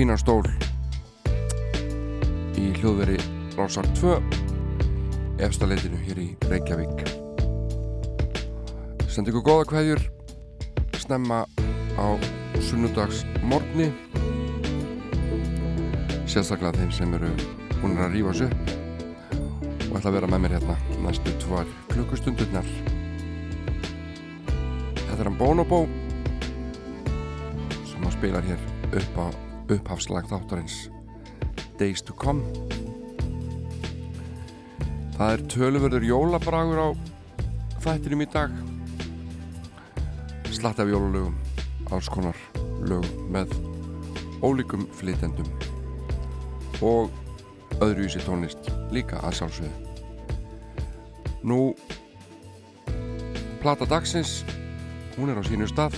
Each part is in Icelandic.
fínan stól í hljóðveri Rásar 2 efstaleitinu hér í Reykjavík. Sendi ykkur góða kveðjur snemma á sunnudags morgni sérstaklega þeim sem eru hún er að rífa sér og ætla að vera með mér hérna næstu tvar klukkustundunar Þetta er hann Bonobo sem að spila hér upp á upphafslag þáttarins. Days to Come. Það er töluverður jólabragur á þættinum í dag. Slatt af jólalögum alls konar lögum með ólíkum flytendum og öðru í sér tónlist líka að sjálfsögðu. Nú Plata dagsins hún er á sínu stað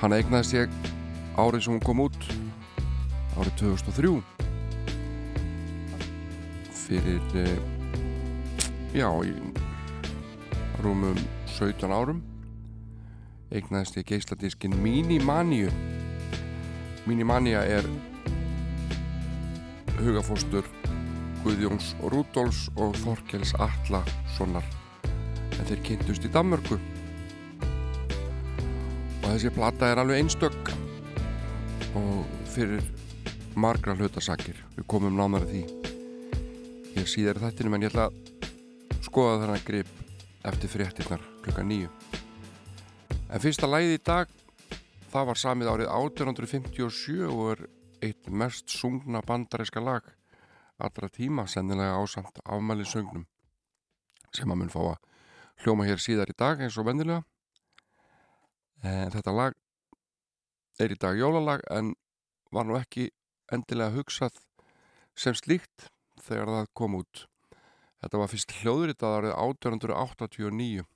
hann eignaðist ég árið sem hún kom út árið 2003 fyrir uh, já í rúmum 17 árum eignaðist ég geisladiskin Minimania Minimania er hugafóstur Guðjóns Rúdóls og Þorkels Allasonar en þeir kynntust í Danmörku þessi plata er alveg einstök og fyrir margra hlutasakir við komum nánar því ég síðar þettinum en ég ætla að skoða þennan grip eftir fréttinnar klukka nýju en fyrsta læði í dag það var samið árið 1857 og er eitt mest sungna bandaríska lag allra tíma sennilega ásamt afmæli sögnum sem að mun fá að hljóma hér síðar í dag eins og vennilega en þetta lag er í dag jólalag en var nú ekki endilega hugsað sem slíkt þegar það kom út þetta var fyrst hljóðritað árið 1889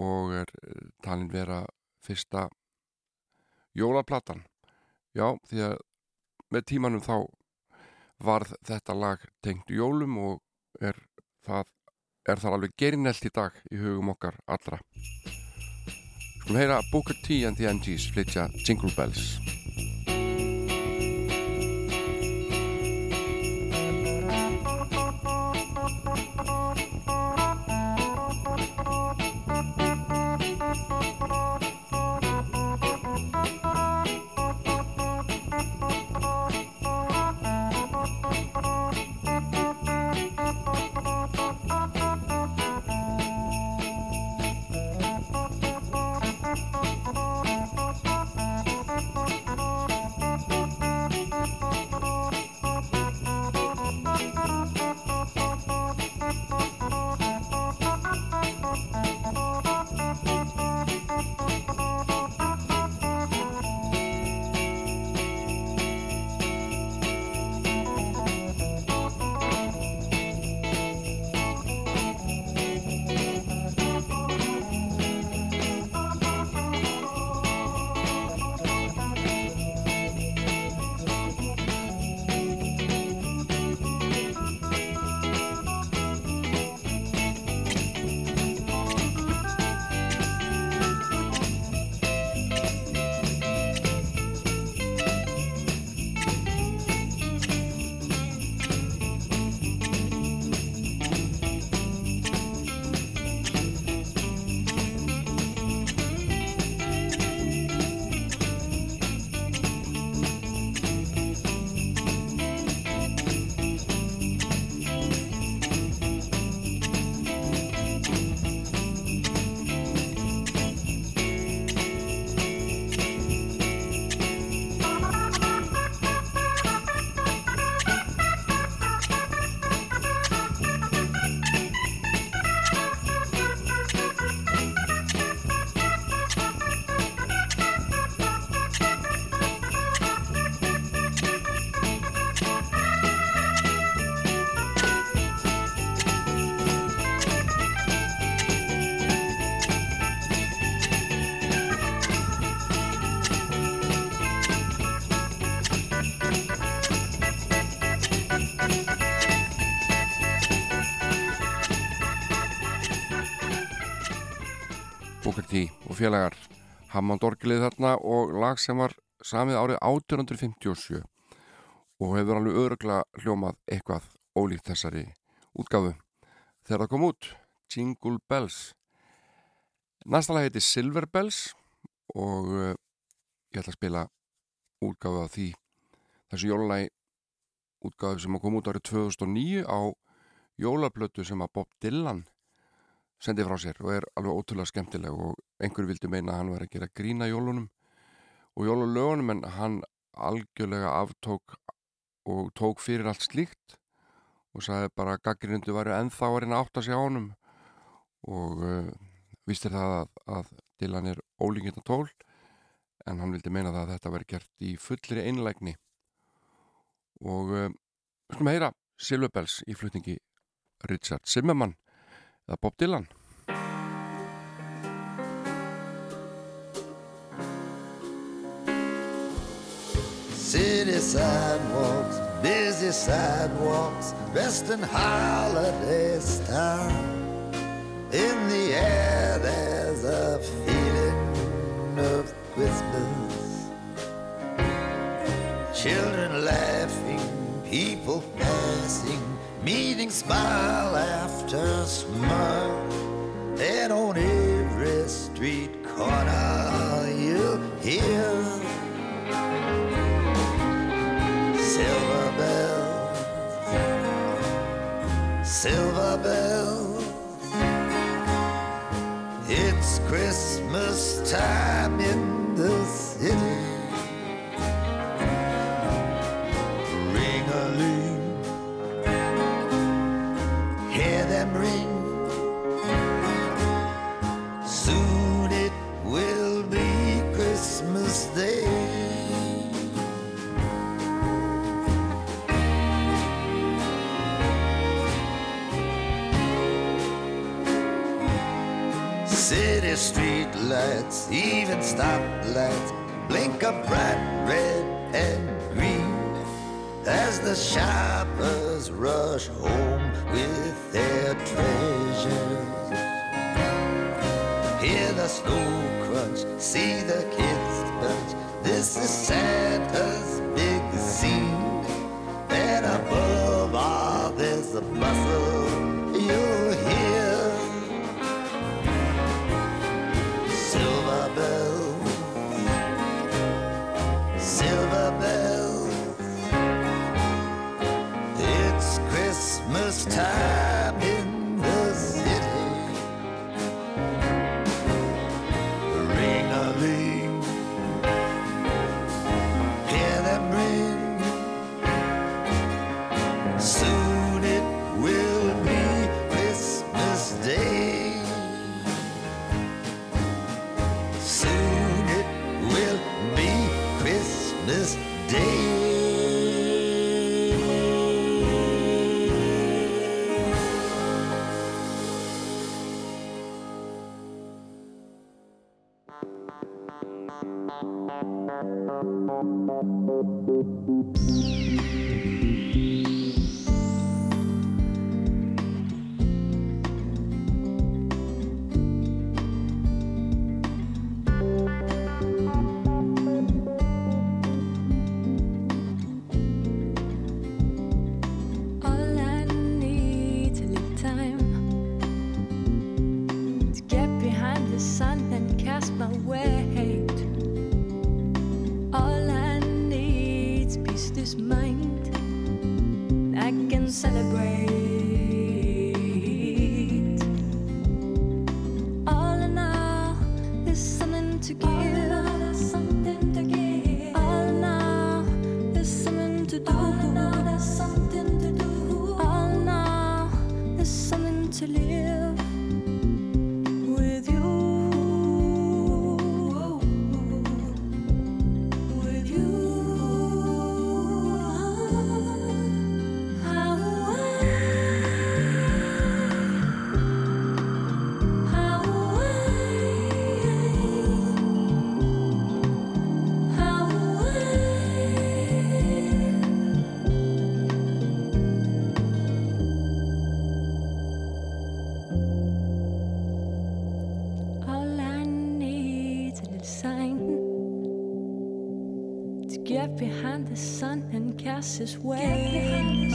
og er eh, talin vera fyrsta jólaplatan já því að með tímanum þá varð þetta lag tengt jólum og er það, er það alveg gerinelt í dag í hugum okkar allra. Skulum heyra Booker T and the MG's flytja Jingle Bells. T og félagar. Hammond Orgelið þarna og lag sem var samið árið 1857 og hefur alveg örugla hljómað eitthvað ólíkt þessari útgáfu. Þegar það kom út Jingle Bells. Næsta lag heiti Silver Bells og uh, ég ætla að spila útgáfu af því. Þessu jólulægi útgáfu sem kom út árið 2009 á jólaplötu sem að Bob Dylan sendi frá sér og er alveg ótrúlega skemmtileg og einhver vildi meina að hann var að gera grína jólunum. Og jólulögunum en hann algjörlega aftók og tók fyrir allt slíkt og sagði bara að gaggrindu varu ennþá að reyna átt að segja honum. Og uh, vistir það að, að Dylan er ólíkjönda tól en hann vildi meina það að þetta veri gert í fullri einlægni. Og uh, skulum heyra Silver Bells í flutningi Richard Zimmermann eða Bob Dylan City sidewalks, busy sidewalks, dressed in holiday style. In the air, there's a feeling of Christmas. Children laughing, people meeting smile after smile. And on every street corner you'll hear silver bells, silver bells. It's Christmas time in the city. ring. Soon it will be Christmas Day. City street lights, even stop lights, blink a bright red and as the shoppers rush home with their treasures. Hear the snow crunch, see the kids bunch. This is Santa's big scene, and above all, there's the bustle cast his way.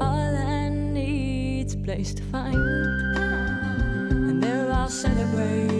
All I need's place to find, and there I'll celebrate.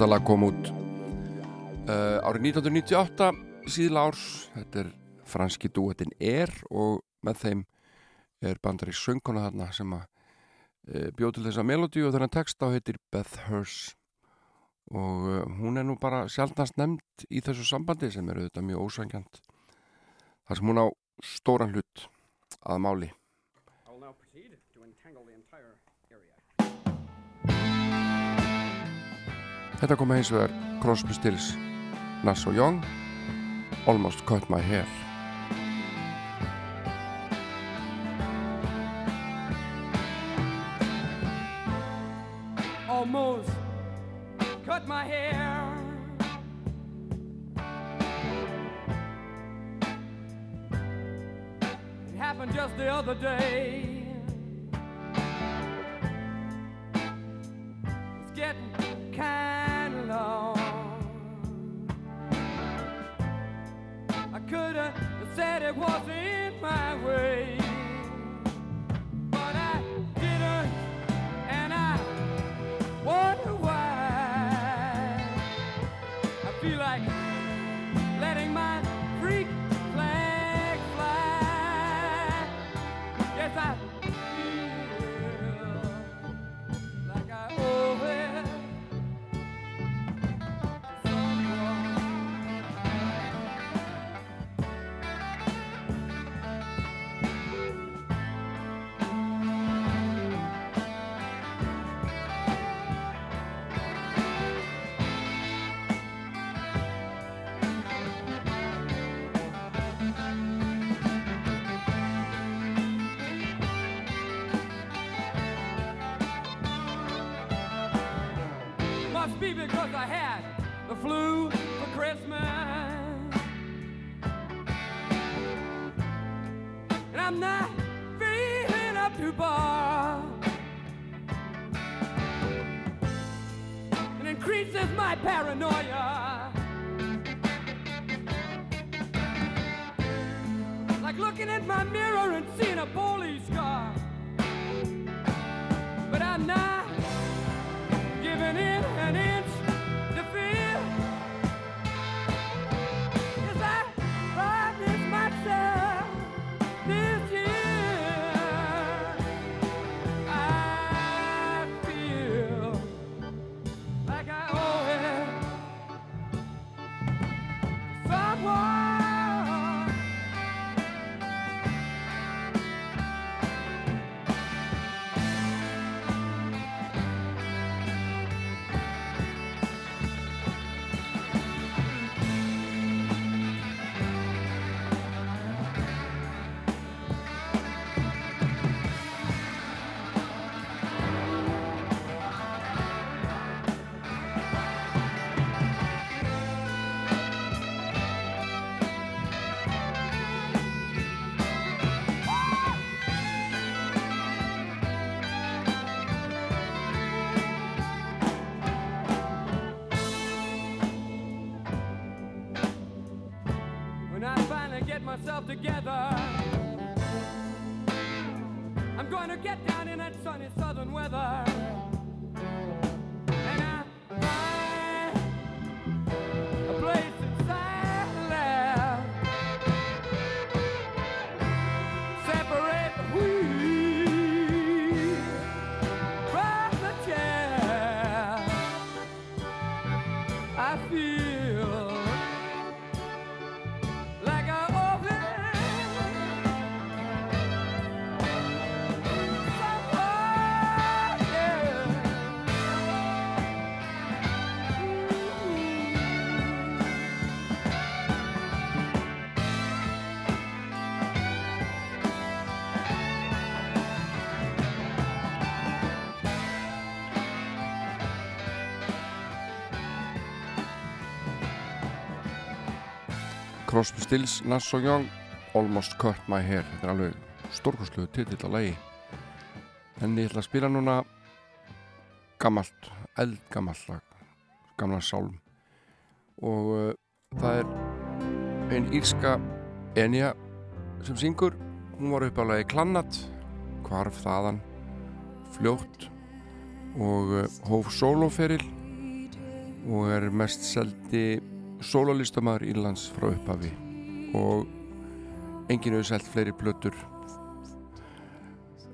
Þetta lag kom út uh, árið 1998 síðla árs, þetta er franski dúetin Er og með þeim er bandari söngkona þarna sem að uh, bjóð til þessa melodíu og þennan text á heitir Beth Hurst og uh, hún er nú bara sjálfnast nefnd í þessu sambandi sem er auðvitað mjög ósængjant þar sem hún á stóran hlut að máli Þetta kom eins og er Crosby, Stills, Nass og Young Almost Cut My Hair. Almost cut my hair. It happened just the other day. It's getting kind I could have said it wasn't my way, paranoia. Like looking at my mirror Crosby, Stills, Nass og Young Almost Cut My Hair. Þetta er alveg stórkostluðu titill á lagi. En ég ætla að spila núna gammalt, eldgammalt gamla sálm. Og uh, það er ein írska Enja sem syngur. Hún var upp á lagi Klannat hvarf þaðan fljótt og uh, hóf sólóferil og er mest seldi sólalistamæður Írlands frá upphafi og enginn hefur selt fleiri plötur.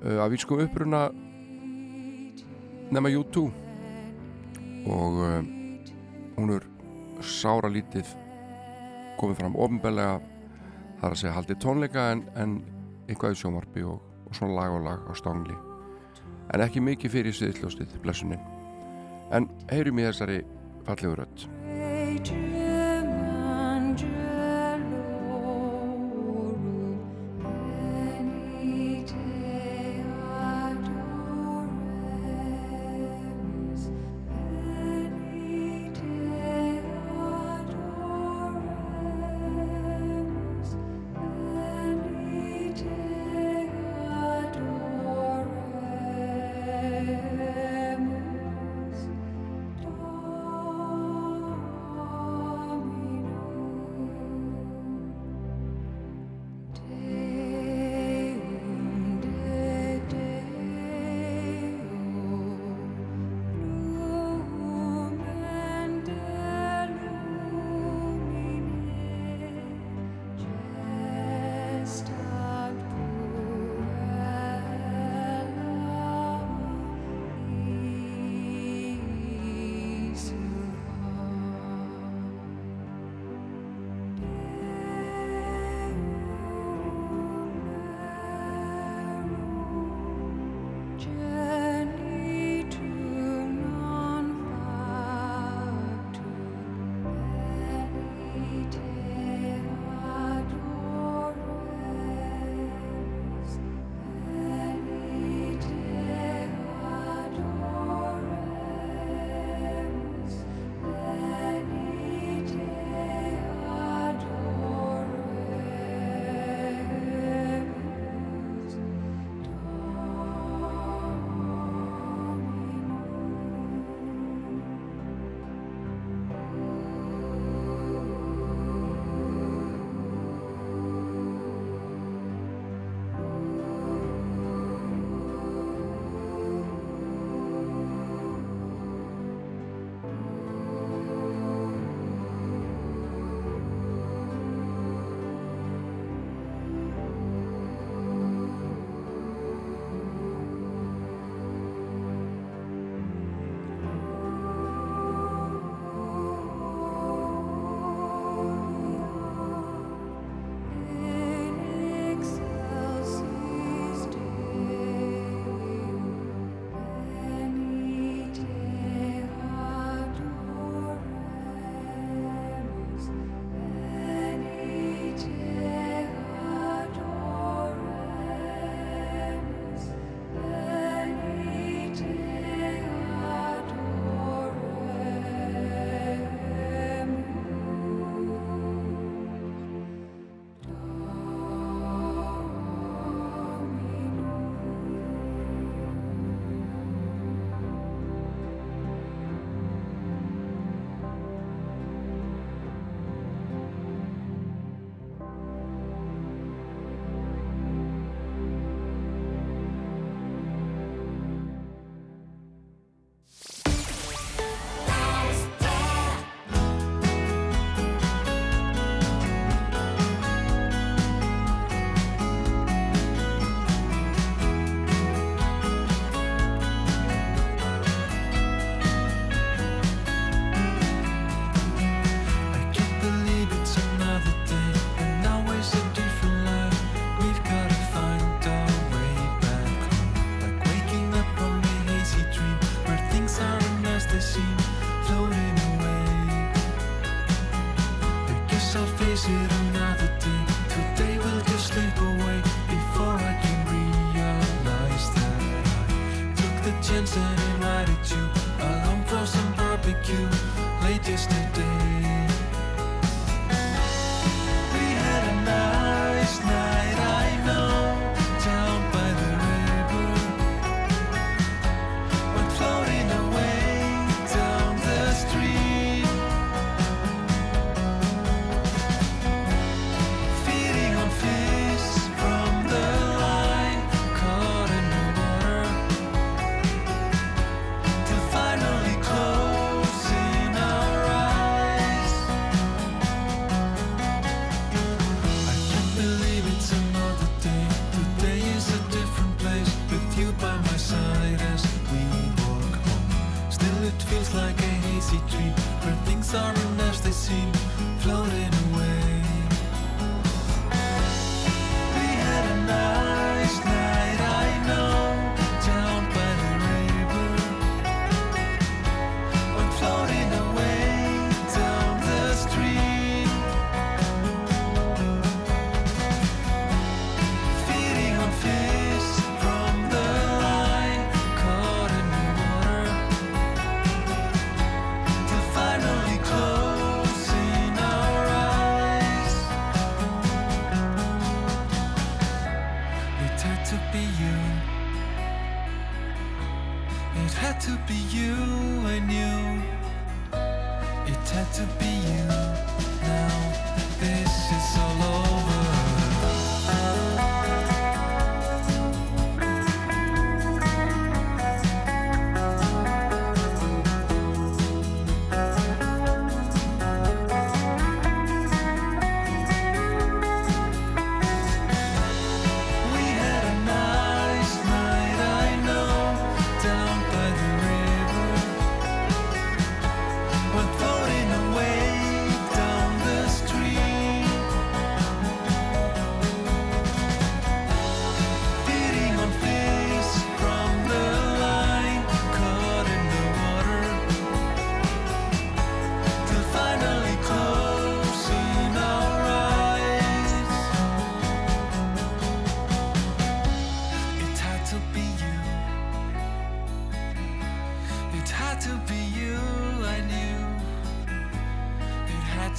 Uh, af írskum uppruna nema U2 og uh, hún er sára lítið komið fram ofinbellega það er að segja haldið tónleika en, en eitthvað í sjómarbi og, og svona lag og lag á stangli. En ekki mikið fyrir siðljóstið blessunin. En heyrum í þessari fallegu rödd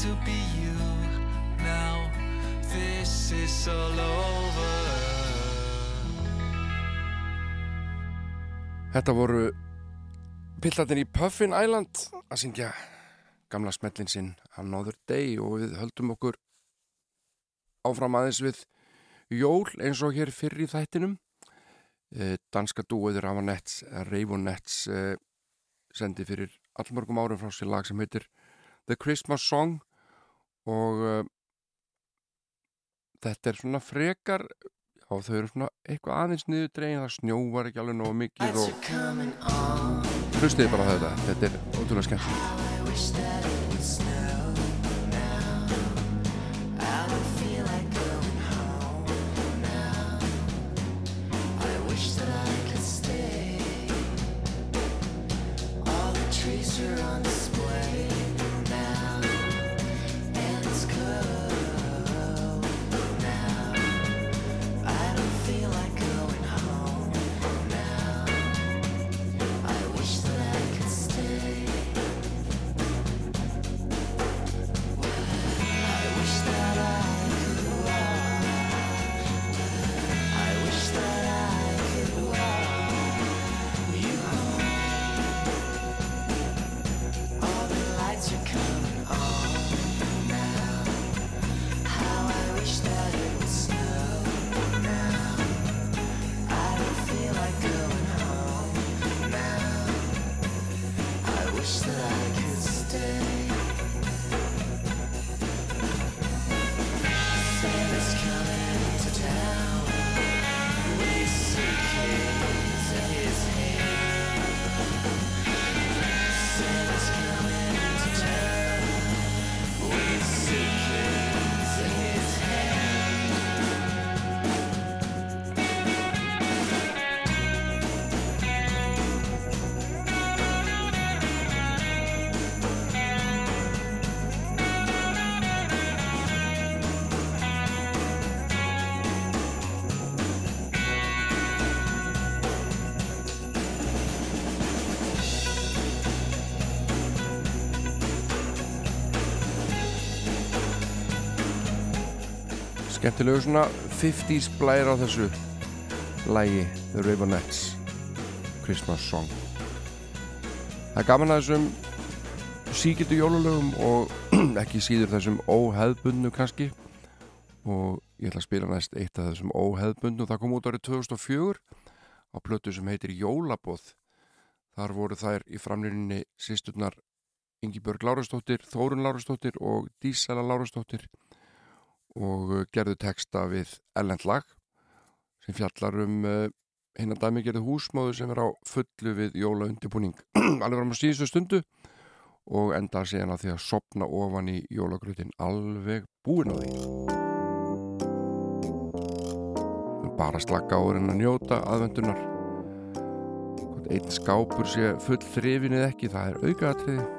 to be you. Now this is all over. Þetta voru pillarnir í Puffin Island að syngja gamla smellin sinn Another Day og við höldum okkur áfram aðeins við jól eins og hér fyrir í þættinum Eh, danska dúiður Ravanets, Ravenets eh, sendi fyrir allmörgum árum frá sér lag sem heitir The Christmas Song og uh, þetta er svona frekar já þau eru svona eitthvað aðeins niður dregin það snjóvar ekki alveg nógu mikið og hlustiði bara á þetta þetta er ótrúlega skemmt skemmtilegu svona 50s blær á þessu lægi The Ravenettes Christmas Song. Það er gaman að þessum síkildu jólulögum og ekki síður þessum óheðbundnu kannski. Og ég ætla að spila næst eitt af þessum óheðbundnu það kom út árið 2004 á plötu sem heitir Jólabóð þar voru þær í framlýninni sýsturnar Ingibjörg Lárastóttir, Þórun Lárastóttir og Dísela Lárastóttir og uh, gerðu texta við ellend lag sem fjallar um uh, hinn að dæmi gerðu húsmáðu sem er á fullu við jóla undirbúning alveg fram á síðustu stundu og enda síðan að því að sopna ofan í jólagrutin alveg búin á því. Bara slakka áður en að njóta aðvendunar einn skápur sé full þrifin eða ekki, það er aukaðatriði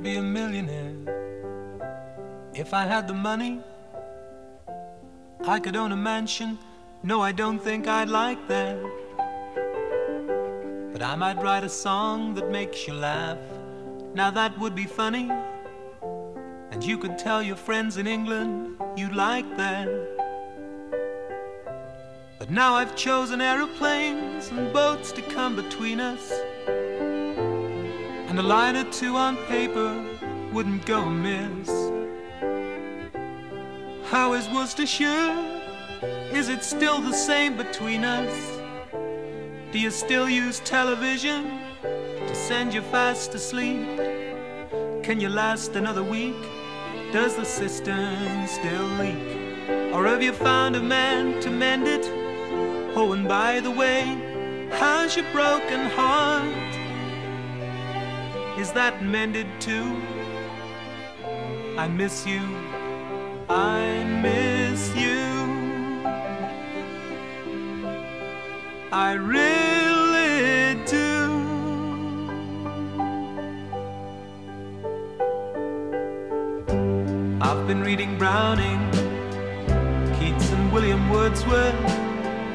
millionaire. If I had the money, I could own a mansion. No, I don't think I'd like that. But I might write a song that makes you laugh. Now that would be funny. And you could tell your friends in England you'd like that. But now I've chosen aeroplanes and boats to come between us. And a line or two on paper wouldn't go amiss. How is Worcestershire? Is it still the same between us? Do you still use television to send you fast asleep? Can you last another week? Does the cistern still leak? Or have you found a man to mend it? Oh, and by the way, how's your broken heart? Is that mended too? I miss you. I miss you. I really do. I've been reading Browning, Keats, and William Wordsworth,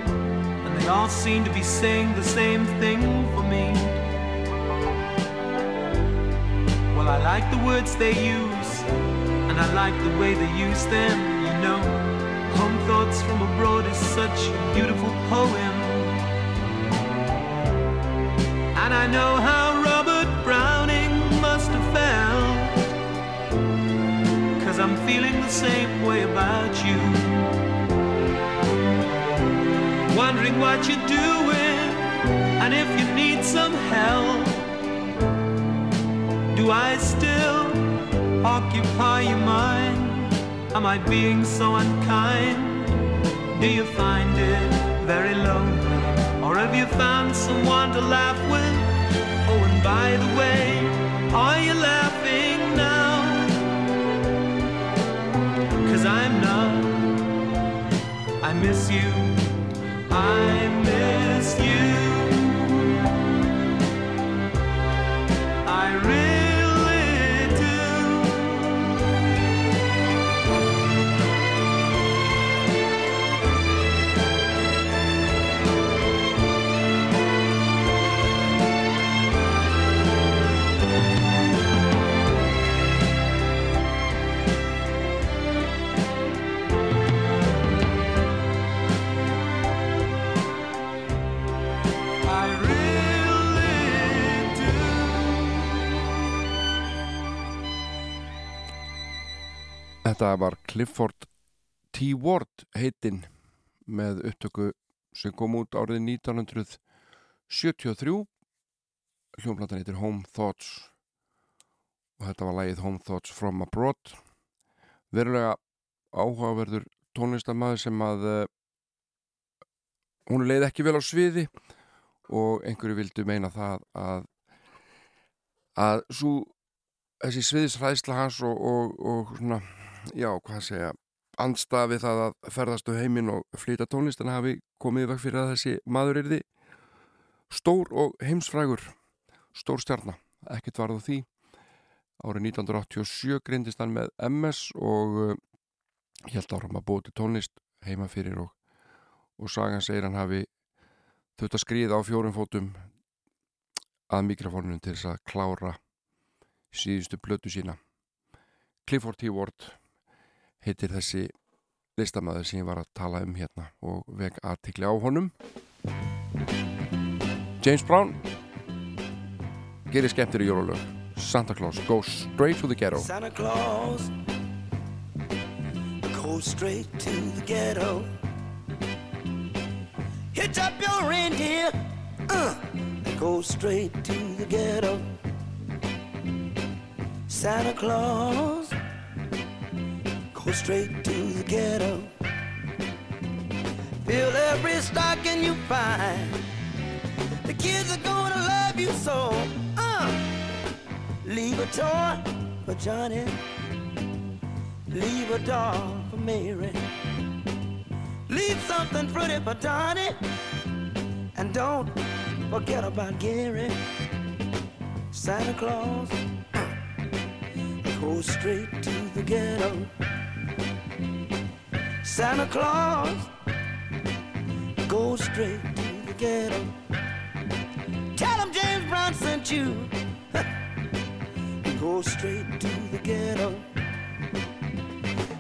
and they all seem to be saying the same thing for like the words they use, and I like the way they use them, you know. Home Thoughts from Abroad is such a beautiful poem. And I know how Robert Browning must have felt. Cause I'm feeling the same way about you. Wondering what you're doing, and if you need some help. Do I still occupy your mind? Am I being so unkind? Do you find it very lonely? Or have you found someone to laugh with? Oh, and by the way, are you laughing now? Cause I'm not. I miss you. I Þetta var Clifford T. Ward heitinn með upptöku sem kom út árið 1973 hljómplatan heitir Home Thoughts og þetta var lagið Home Thoughts from Abroad verulega áhugaverður tónlistamæður sem að uh, hún leið ekki vel á sviði og einhverju vildu meina það að að svo þessi sviðisræðsla hans og, og, og svona, já, hvað segja andstafi það að ferðast á heiminn og flytja tónlistina hafi komið vekk fyrir að þessi maður er því stór og heimsfrægur stór stjarnar, ekkert varð á því árið 1987 grindist hann með MS og uh, held áram að til tónlist heima fyrir og, og sagan segir hann hafi þurft að skriða á fjórum fótum að mikrofónunum til þess að klára síðustu blötu sína Clifford T. Ward heitir þessi listamæður sem ég var að tala um hérna og veg aðtikli á honum. James Brown. Gerir skemmtir í jólulög. Santa Claus goes straight to the ghetto. Santa Claus goes straight to the ghetto. Hitch up your reindeer, uh, go straight to the ghetto. Santa Claus go straight to the ghetto. Fill every stocking you find. The kids are gonna love you so. Uh, leave a toy for Johnny. Leave a doll for Mary. Leave something pretty for Donnie. And don't forget about Gary. Santa Claus go straight to the ghetto. Santa Claus, go straight to the ghetto. Tell him James Brown sent you. go straight to the ghetto.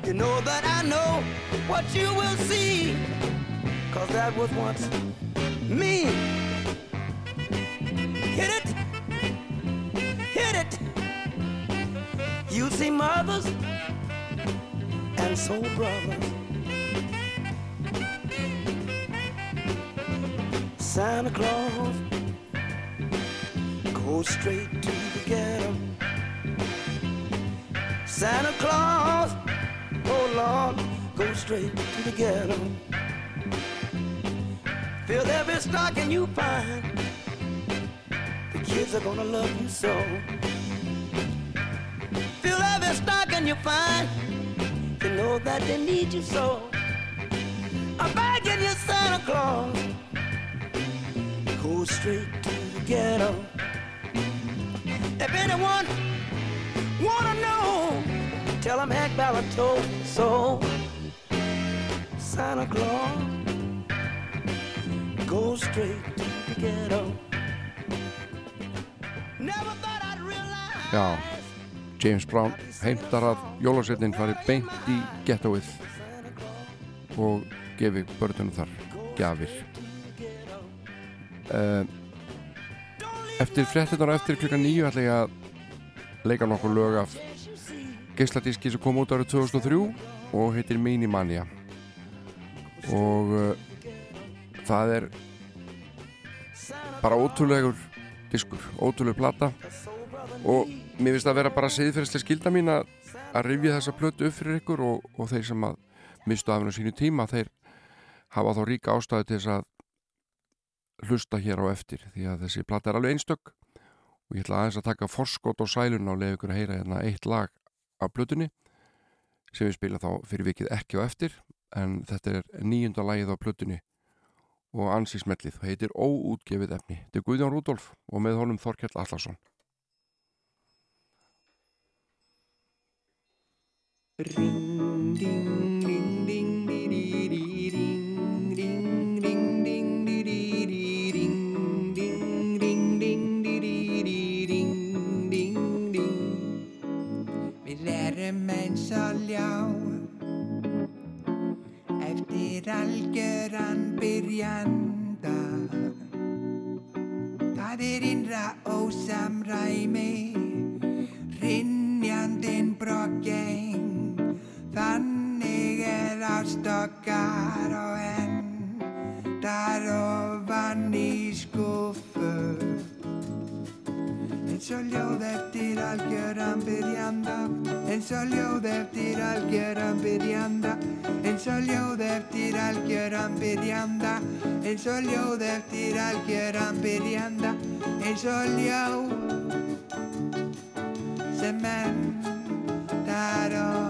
You know that I know what you will see. Cause that was once me. Hit it, hit it. You see mothers and soul brothers. Santa Claus, go straight to the ghetto. Santa Claus, oh Lord, go straight to the ghetto. Fill every stocking you find. The kids are gonna love you so. Fill every stocking you find. You know that they need you so. I'm begging you, Santa Claus. Go straight to the ghetto. If anyone wanna know, tell them Hank Ballard told so. Santa Claus, go straight to the ghetto. Never thought I'd realize. Já, James Brown heimtar að jólasetnin fari beint í ghettoið og gefi börnunum þar gjafir uh, Eftir fréttinar og eftir klukkan nýju ætla ég að leika nokkur lög af geisladíski sem kom út árið 2003 og heitir Minimania og uh, það er bara ótrúlegur diskur, ótrúleg plata. Og mér finnst það að vera bara siðferðslega skilda mín að, rifja þessa plötu upp fyrir ykkur og, og þeir sem að mistu af hennu sínu tíma þeir hafa þá ríka ástæðu til þess að hlusta hér á eftir því að þessi plata er alveg einstök og ég ætla aðeins að taka forskot og sælun og lefa ykkur að heyra hérna eitt lag af plötunni sem við spila þá fyrir vikið ekki á eftir en þetta er nýjunda lagið á plötunni og ansi smellið og heitir Óútgefið efni. Þetta er Guðjón Rúdolf og með honum Þorkjall Allarsson. Við erum eins og ljá. Eftir algjöran byrjanda. Það er innra ósamræmi Rinjandinn broggeng Þannig er ást okkar og endar ofan í skuffu eins og ljóð eftir algjöran byrjanda eins og ljóð eftir algjöran byrjanda eins og ljóð eftir algjöran byrjanda eins og ljóð eftir algjöran byrjanda eins og ljóð sem endar ofan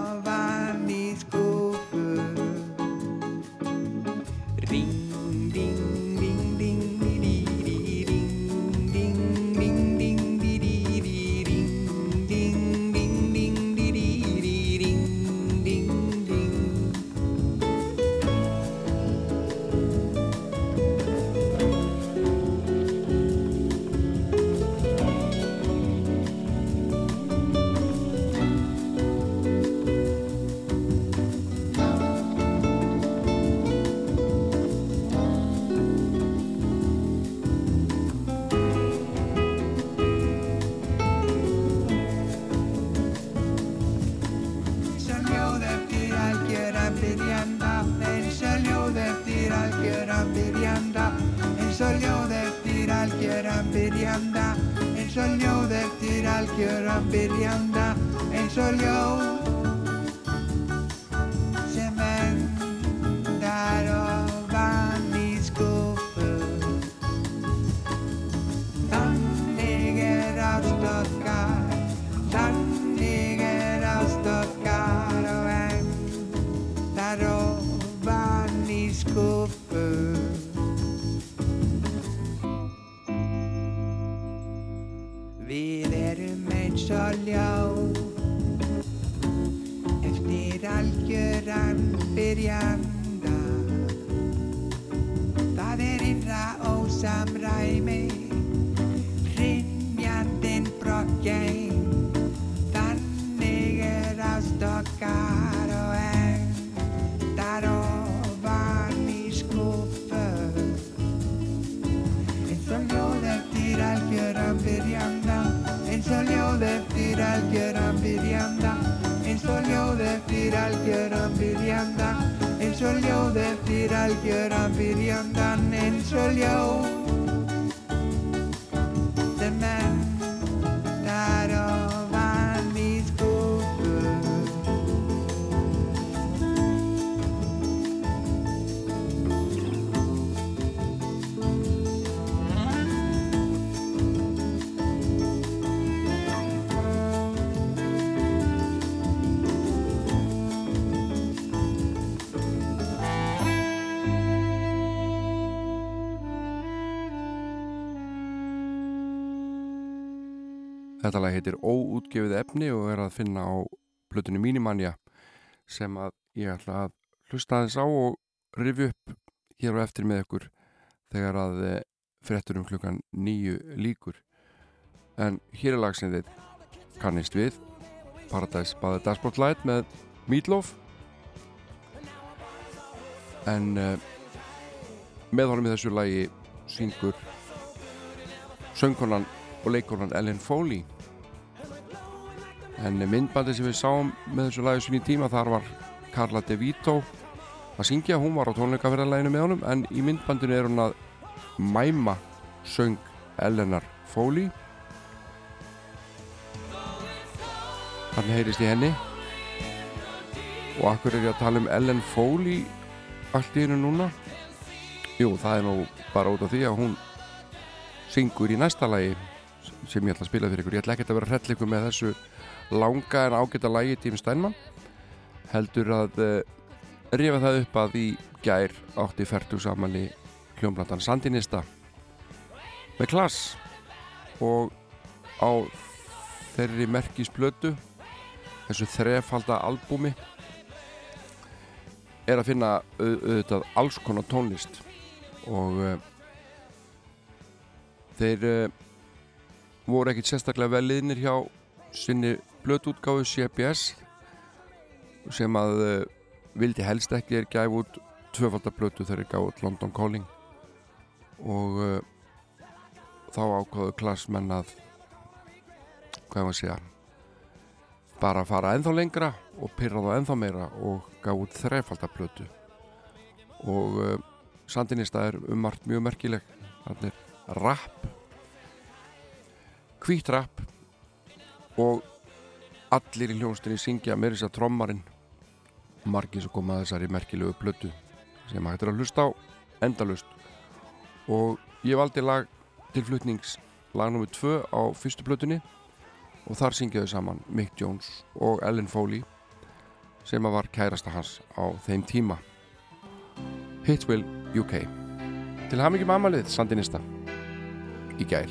heitir Óútgefið efni og er að finna á plötunni Mínimanja sem að ég ætla að hlusta aðeins á og rifja upp hér og eftir með ykkur þegar að eh, fréttur um klukkan nýju líkur. En hér er lag sem þið kannist við Paradise by the Dashboard Light með Meatloaf en uh, með honum í þessu lagi syngur söngkonan og leikonan Ellen Foley en myndbandi sem við sáum með þessu lagi sinni tíma þar var Carla De Vito að syngja, hún var á tónleikaferðarleginu með honum en í myndbandinu er hún að mæma söng Ellenar Foley. Þannig heyrist í henni. Og akkur er ég að tala um Ellen Foley allt í hennu núna? Jú, það er nú bara út af því að hún syngur í næsta lagi sem ég ætla að spila fyrir ykkur. Ég ætla ekki að vera hrell ykkur með þessu langa en ágæta lagi Tím Steinmann. Heldur að uh, rifa það upp að í gær átti færtug saman í hljómblandan Sandinista með klass. Og á þeirri merkisblötu þessu þrefalda albúmi er að finna au- auðvitað alls konar tónlist. Og uh, þeir uh, voru ekkit sérstaklega vel liðnir hjá sinni blötútgáfu CBS sem að uh, vildi helst ekki er gæf út tvöfaldablötu þegar er gáð út London Calling. Og uh, þá ákvaðu klassmenn að hvað maður segja bara að fara ennþá lengra og pyrra þá ennþá meira og gaf út þrefaldablötu og uh, Sandinista er um margt mjög merkileg. Þannig er rap hvítt rap og allir í hljónstinni syngja með þess að trommarinn. Margir sem koma þessari merkilegu blötu sem hættir að hlusta á endalust og ég valdi lag til flutnings lag nr. 2 á fyrstu blötunni og þar syngjaðu saman Mick Jones og Ellen Foley sem að var kærasta hans á þeim tíma. Hitwell UK til hamingjum amalið Sandinista í gær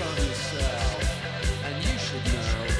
yourself, and you should know.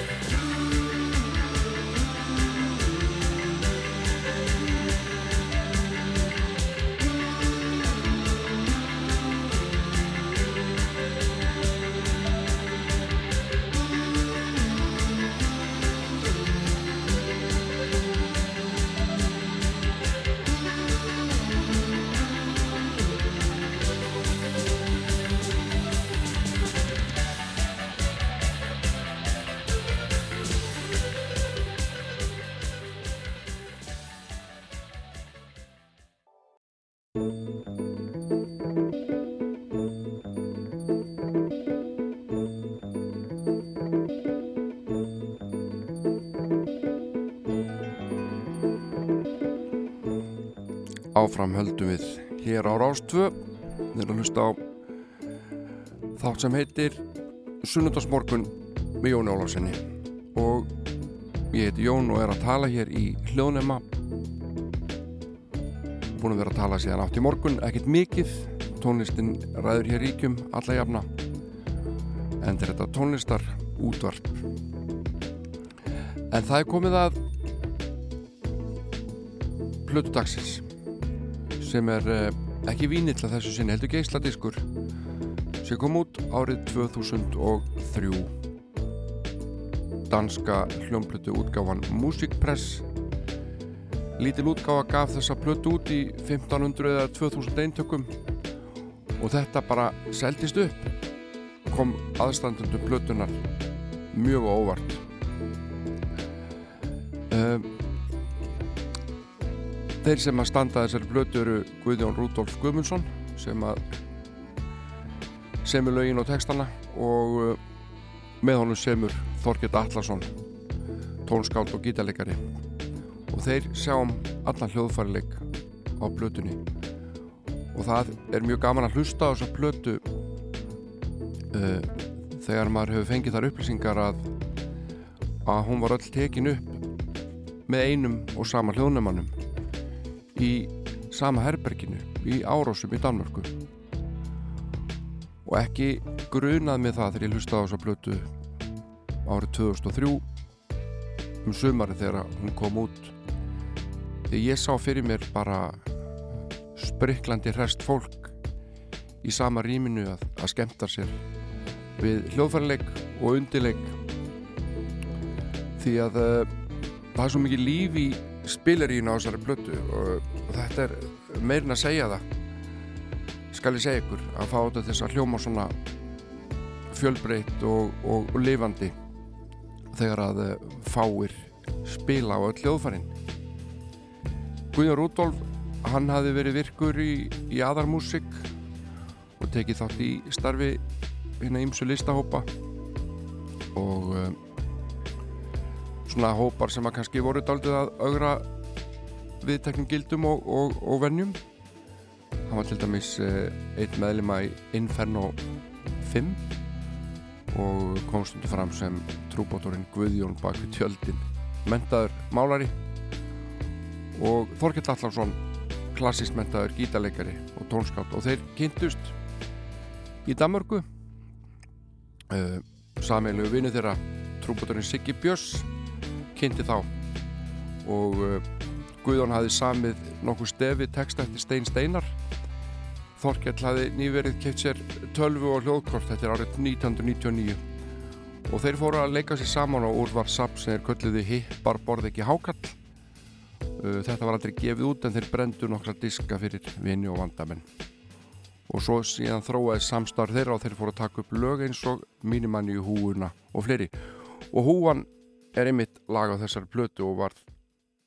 áfram höldum við hér á Rástvö við erum að hlusta á þátt sem heitir Sunnundasmorgun með Jóni Ólásinni og ég heiti Jón og er að tala hér í hljóðnema. Búin að vera að tala síðan átt í morgun, ekkit mikið. Tónlistin ræður hér ríkjum alla jafna. En þetta tónlistar útvarp. En það er komið að hlutudagsins sem er eh, ekki vínill að þessu sinni heldur geysladiskur sem kom út árið 2003 danska hljómblötu útgáfan Musikpress Lítil útgáfa gaf þessa plötu út í 1500 eða 2000 eintökum og þetta bara seldist upp kom aðstandundu plötunar mjög óvart. Um, þeir sem að standa þessari plötu eru Guðjón Rúdolf Guðmundsson sem að semur lögin og textana og uh, með honum semur Þorgett Allarsson tónskáld og gítarleikari. Og þeir sjáum allan hljóðfærileik á plötunni. Og það er mjög gaman að hlusta á þessa plötu uh, þegar maður hefur fengið þar upplýsingar að að hún var öll tekin upp með einum og sama hljóðnumannum í sama herberginu í Árósum í Danmörku. Og ekki grunað með það þegar ég hlustaði á þessa plötu árið 2003 um sumari þegar hún kom út. Þegar ég sá fyrir mér bara spriklandi hrest fólk í sama rýminu að, að skemmta sér við hljóðfærleik og undileik því að uh, það er svo mikið líf í spilarínu á þessari plötu og, þetta er meirin að segja það skal ég segja ykkur að fá þetta þess að hljóma svona fjölbreytt og, og, og lifandi þegar að uh, fáir spila á öll hljóðfærin. Guðjón Rúdolf hann hafi verið virkur í, í aðarmúsik og tekið þátt í starfi hérna ímsu listahópa og um, svona hópar sem að kannski voru daldið að augra viðteknum gildum og, og, og vennjum hann var til dæmis uh, einn meðlima í Inferno 5 og kom stundu fram sem trúbótorinn Guðjón bak við tjöldin mentaður málari og Þorkell Allarsson klassist mentaður gítarleikari og tónskátt og þeir kynntust í Danmörku uh, sameilu vinnu þeirra trúbótorinn Siggi Björns kynnti þá. Og uh, Guðjón hafði samið nokkuð stefi text eftir Stein Steinar. Þorkell hafði nýverið keitt sér tölvu og hljóðkort þetta er árið 1999 og þeir fóru að leika sér saman og úr var sap sem þeir kölluði hippar borð ekki hákall uh, þetta var aldrei gefið út en þeir brendu nokkra diska fyrir vini og vandamenn. Og svo síðan þróaði samstarf þeirra og þeir fóru að taka upp lög eins og mínimanni í húuna og fleiri. Og húan er einmitt lag á þessari plötu og var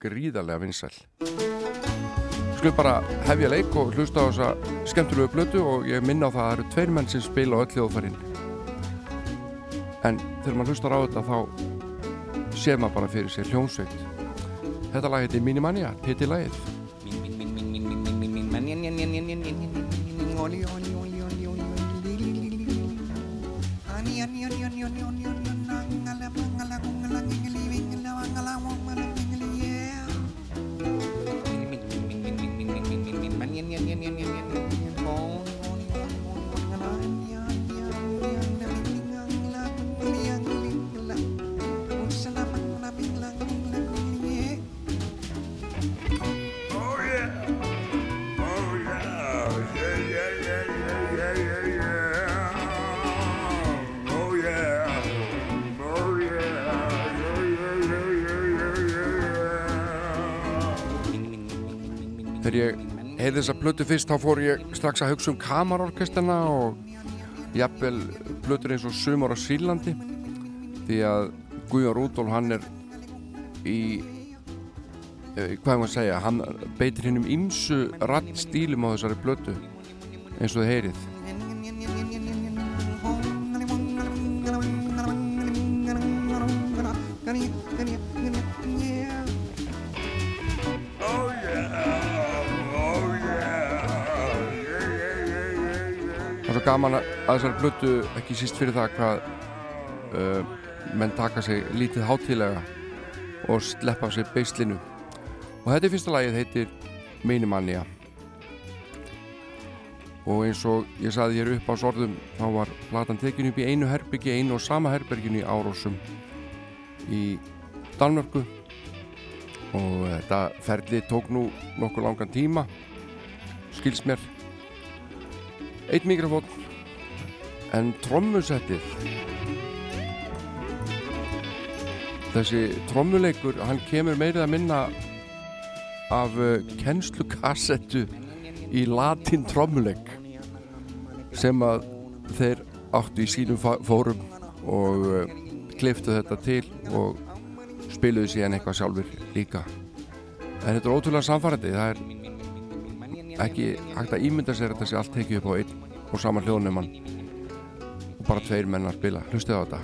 gríðarlega vinsæl Skulum bara hefja leik og hlusta á þessa skemmtilegu plötu og ég minna á það að það eru tveir menn sem spila á öll hljóðfærin en þegar maður hlustar á þetta þá séð maður bara fyrir sér hljómsveit Þetta lag heitir Minimania, titilagið Þegar ég heyrði þessa plötu fyrst þá fór ég strax að hugsa um kamarorkestana og jafnvel plötur eins og Sumar á Sílandi því að Guðjón Rúdól hann er í eh, hvað er maður að segja hann beitir hinn um ymsu rattstílum á þessari plötu eins og þið heyrið svo gaman að þessari plötu ekki síst fyrir það hvað uh, menn taka sig lítið hátíðlega og sleppa sig beislinu. Og þetta fyrsta lagið heitir Minimania og eins og ég saði hér upp á sorðum þá var platan tekin upp í einu herbyggi einu og sama herberginu í Árósum í Danmörku. Og þetta ferli tók nú nokkuð langan tíma skils mér eitt mikrofón. En trommusettið. Þessi trommuleikur hann kemur meirið að minna af uh, kennslukassettu í latin trommuleik sem að þeir áttu í sínum fórum og uh, kliftu þetta til og spiluðu síðan eitthvað sjálfur líka. En þetta er ótrúlega samfærandi það er ekki hægt að ímynda sér að þetta sé allt tekið upp á einn og sama hljóðnumann og bara tveir menn að spila. Hlustið á þetta.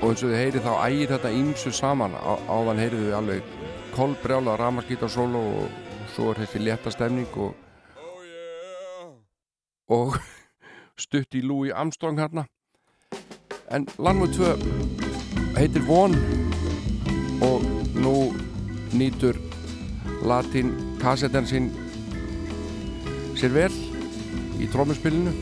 Og eins og þið heyrið þá ægir þetta ímsu saman. Á, áðan heyrið við alveg kolbrjála ramaskítarsólo og svo er þessi létta stemning og og stutt í Louis Armstrong hérna. En Landmúð 2 heitir Von og nú nýtur latín kassetten sín sér vel í trómuspilinu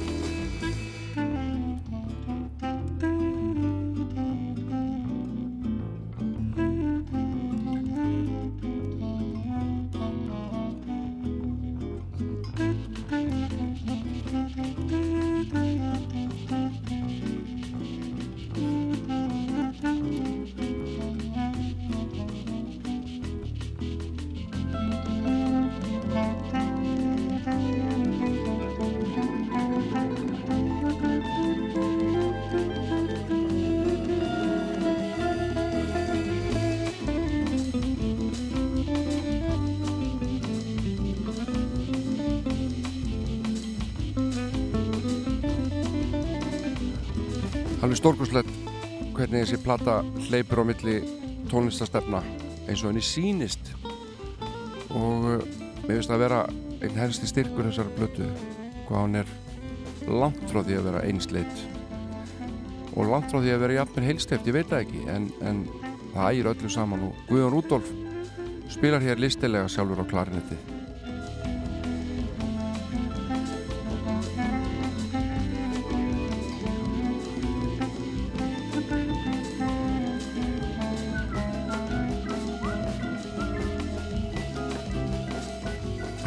þessi plata hleypur á milli tónlistastefna eins og henni sýnist. Og uh, mér finnst það að vera einn helsti styrkur þessar blötu hvað hann er langt frá því að vera einsleit og langt frá því að vera jafnvel heilsteft, ég veit það ekki en, en það ægir öllu saman og Guðjón Rúdolf spilar hér listilega sjálfur á klarinetti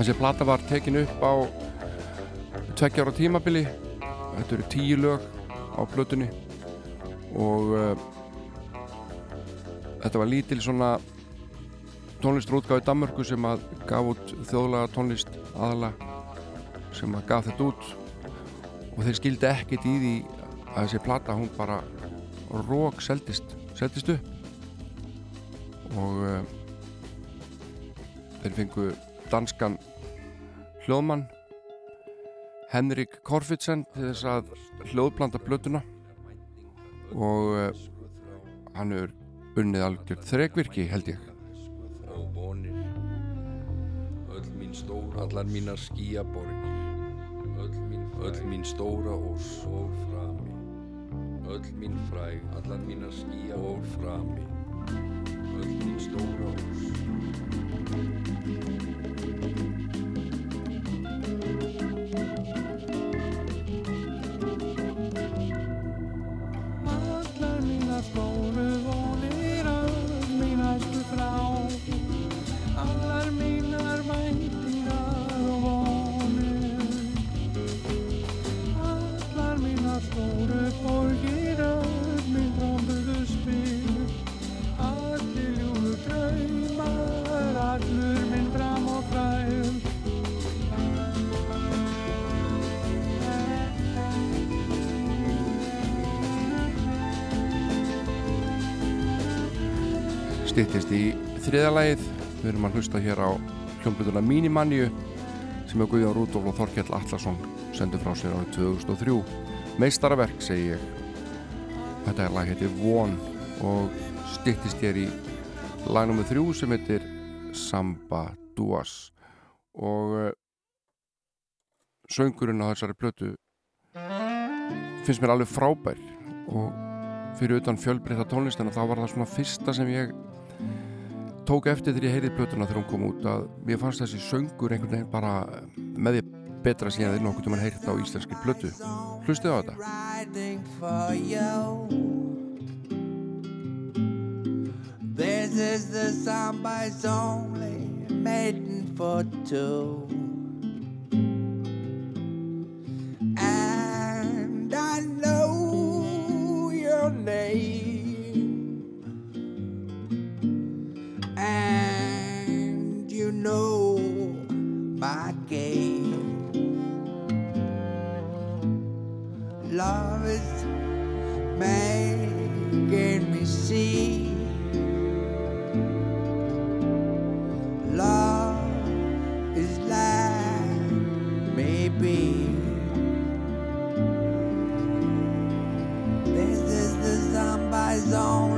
Þessi plata var tekin upp á tveggjára tímabili. Þetta eru tíu lög á plötunni. Og uh, þetta var lítil svona tónlistrútgáð í Danmörku sem að gaf út þjóðlaga tónlist aðala sem að gaf þetta út. Og þeir skildi ekkit í því að þessi plata hún bara rók seldist, seldist upp. Og uh, þeir fengu danskan hljóðmann Henrik Korfitsen til þess að hljóðblanda blötuna og uh, hann er unnið algjörð þrekvirki held ég. Allar mínar skíaborgir öll mín, öll mín stóra og svo frami öll mín fræg allar mínar skía og frami öll mín stóra og Allar mínar stóru vonir, öll mín æsku frá. Allar mínar væntingar og vonir. Allar mínar stóru borgir, styttist í þriðalagið við erum að hlusta hér á hljómblutuna Minimanju sem er Guðjón Rúdolf og Þorkell Allarsson sendur frá sér árið 2003 meistaraverk segi ég. Þetta er lag heitir Von og styttist hér í lag nr. 3 sem heitir Samba Duas. Og uh, söngurinn á þessari plötu finnst mér alveg frábær og fyrir utan fjölbreytta tónlistina þá var það svona fyrsta sem ég tók eftir þegar ég heyrði plötuna þegar hún kom út að mér fannst þessi söngur einhvern veginn bara með því betra síðan þeir nokkuð mann heyrt á íslenski plötu hlustið á þetta. This is the somebody's only maiden for two. And I know my game. Love is making me see. Love is maybe. This is the zombie zone.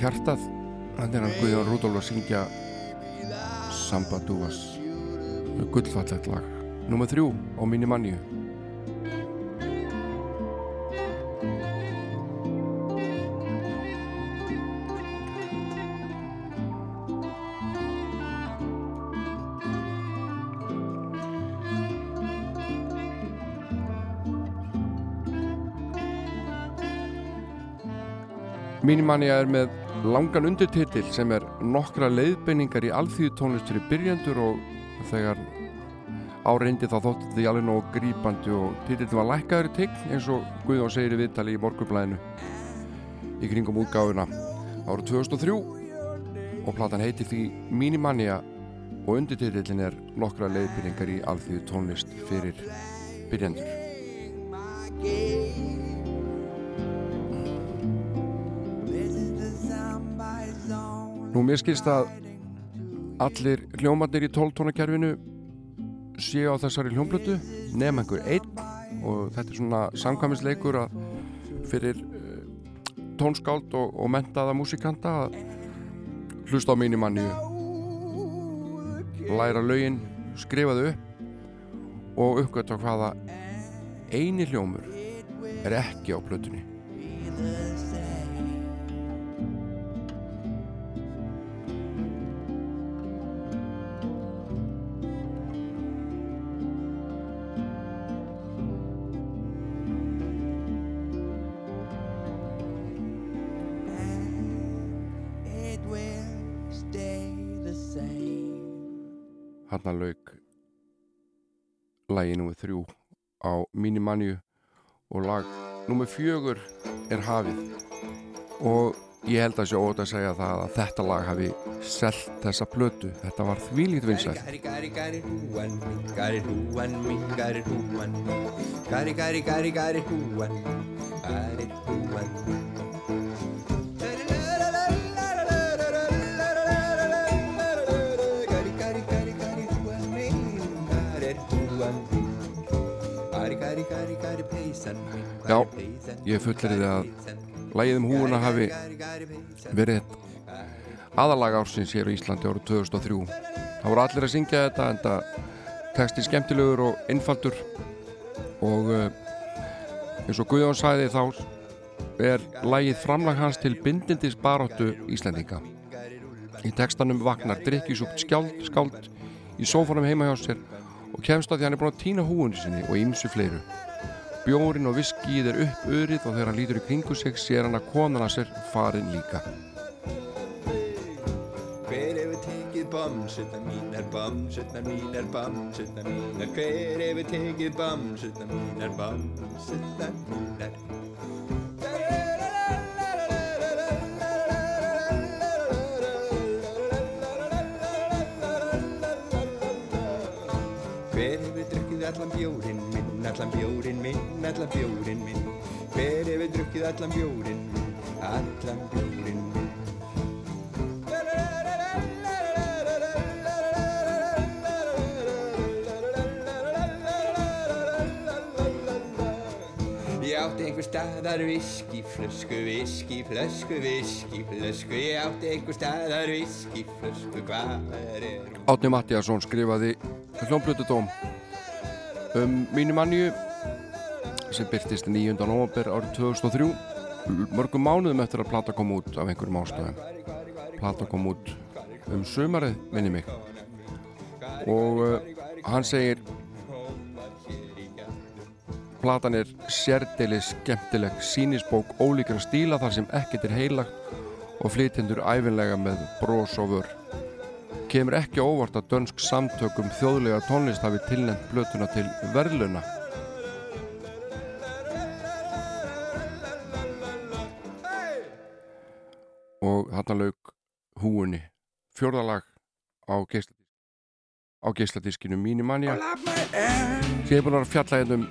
Hjartað. Þannig er hann Guðjón Rúdolf að syngja Samba Dúas. Gullfallegt lag. Númer þrjú á Minimanju Minimania er með langan undirtitil sem er nokkra leiðbeiningar í alþýðu tónlist fyrir byrjandur og þegar áreyndi þá þótti því alveg nóg grípandi og titillin var lækkaður í tign eins og Guðjón segir í viðtali í morgunblæðinu í kringum útgáfuna. Árið 2003 og platan heiti því Minimania og undirtitillin er nokkra leiðbeiningar í alþýðu tónlist fyrir byrjandur Nú mér skilst að allir hljómarnir í 12 tónakerfinu séu á þessari hljómblötu nefn einhver einn. Og þetta er svona samkvæmisleikur að fyrir uh, tónskáld og, og mentaða músikanta að hlusta á mínimanni læra lögin, skrifa þau upp og uppgötta hvaða eini hljómur er ekki á plötunni Hanna lauk lagi nummer þrjú á Minimanju og lag nummer fjögur er hafið. Og ég held að sé ótt að segja það að þetta lag hafi selt þessa plötu. Þetta var þvílít vinsæl Gari gari gari gari húan gari húan Já, ég fulleriði að lagið um húuna hafi verið aðalag ársins hér á Íslandi árið 2003 það voru allir að syngja þetta en það texti skemmtilegur og einfaldur. Og uh, eins og Guðjón sagði þá er lagið framlag hans til bindindis baróttu Íslendinga. Í textanum vagnar drikkjusúpt skjáld, skáld í sófanum heima hjá sér og kemst að því hann er búin að týna húinu sinni og ýmsu fleiru Bjórin og viskið er upp örið og þegar hann lítur í kringu sig sér hann að konan að sér farin líka. Hver hefur tekið bamsutna mínar, bamsutna mínar, bamsutna mínar Hver hefur tekið bamsutna mínar, bamsutna mínar Hver hefur drukkið allan bjórin allan bjórin minn, allan bjórin minn. Hver hefur drukkið allan bjórin minn, allan bjórin minn? Ég átti einhver staðar viski, flösku, viski, flösku, viski, flösku. Ég átti einhver staðar viski, flösku, hvað er hún? Átni Mattiasson skrifaði hljómblötudóm um Mínumannju sem byrtist 9. november árið 2003 mörgum mánuðum eftir að plata kom út af einhverjum ástæðum plata kom út um sumarið minni mig og uh, hann segir Platan er sérdeilis skemmtileg sínisbók ólíkra stíla þar sem ekkert er heilagt og flytjendur æfinlega með brós og vör. Kemur ekki óvart að dönsk samtökum þjóðlega tónlist hafi tilnæmt blötuna til verðluna. Og þarna lauk húunni fjórðalag á geisladískinu á geisladiskinu Minimania að fjalla hérna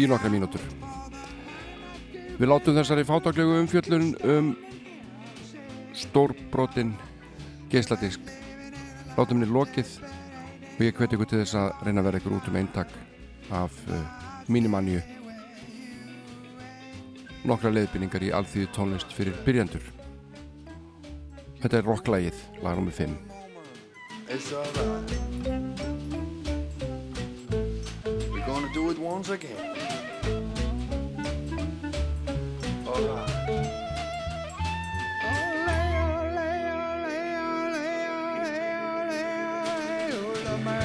í nokkra mínútur. Við látum þessari fátaklegu umfjöllun um stórbrotin geisladisk látum henni lokið og ég hveti ykkur til þess að reyna að vera ykkur út um eintak af uh, Minimaniu nokkra leiðbynningar í alþýðu tónlist fyrir byrjandur Þetta er rocklægið, lag nr. 5 It's alright. We're gonna do it once again. Alright.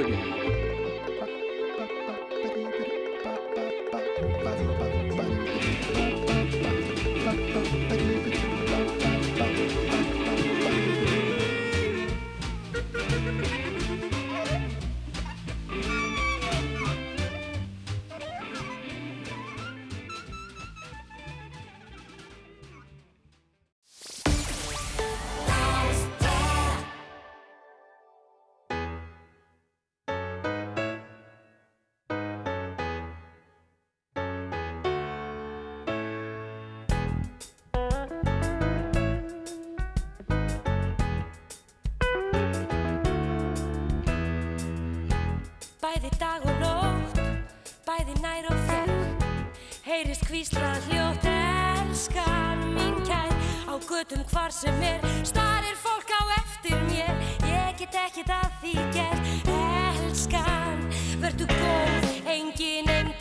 again. Bæði dag og nótt, bæði nær og fjær. Heyrist hvíslað hljótt elskan mín kær Á götum hvar sem er, starir fólk á eftir mér. Ég get ekkert að því gert, elskan Vertu góð, engin endar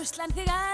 Hata ruslan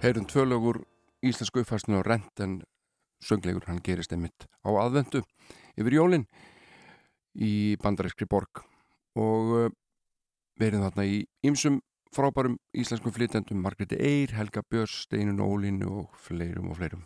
Heyrum tvölugur íslensku uppfærstunum á rent en sönglegur hann gerist einmitt á aðvendu yfir jólinn í bandarískri borg. Og eh, verðum þarna í ymsum frábærum íslenskum flytendum Margreti Eyr, Helga Björn, Steinun Ólin og fleirum og fleirum.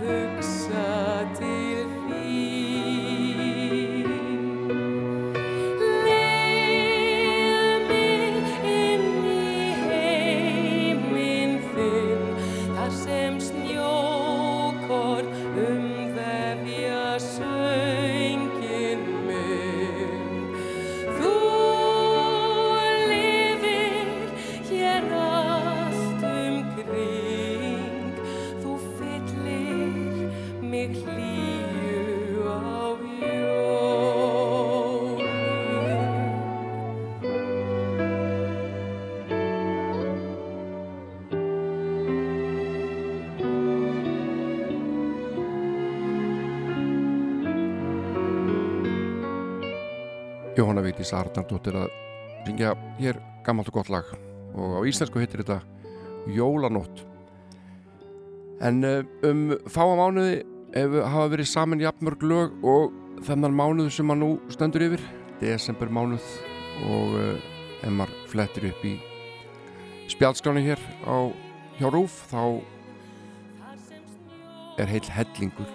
Hugsa Jóhanna Vigdís Arnardóttir að syngja hér gammalt og gott lag. Og á íslensku heitir þetta Jólanótt. En eh, um fáa mánuði ef hafa verið saman jafnmörg lög og þennan mánuð sem að nú stendur yfir desember mánuð og uh, ef maður flettir upp í spjaldskráni hér á hjá Rúf þá er heil hellingur.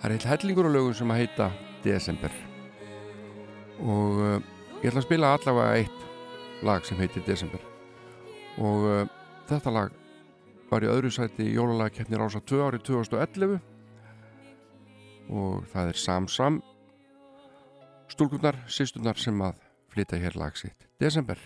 Það er heil hellingur á lögum sem að heita desember og uh, ég ætla að spila allavega eitt lag sem heitir Desember. Og uh, þetta lag var í öðru sæti í jólalagkeppni Rása 2 árið 2011 og það er Sam Sam stúlkunar, sýstunar sem að flytja hér lag sitt. Desember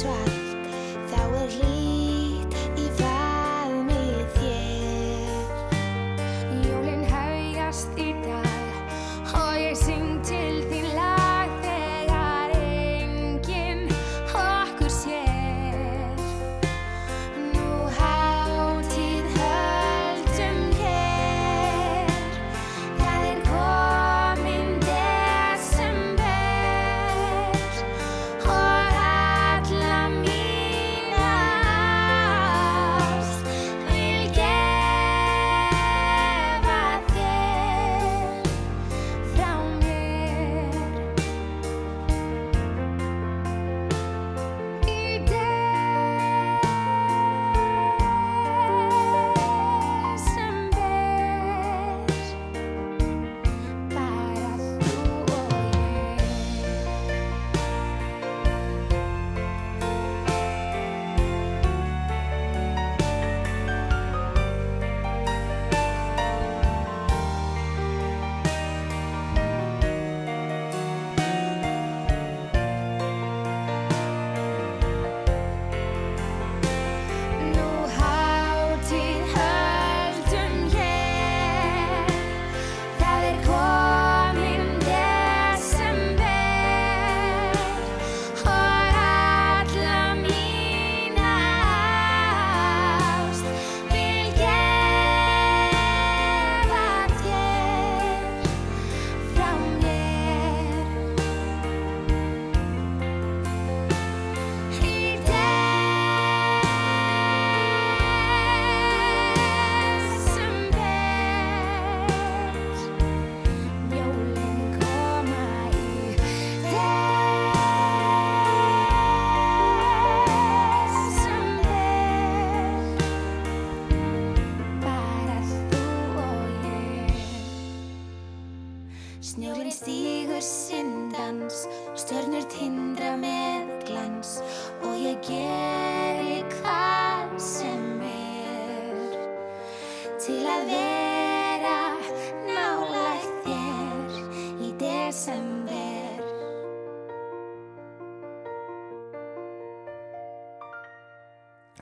swag.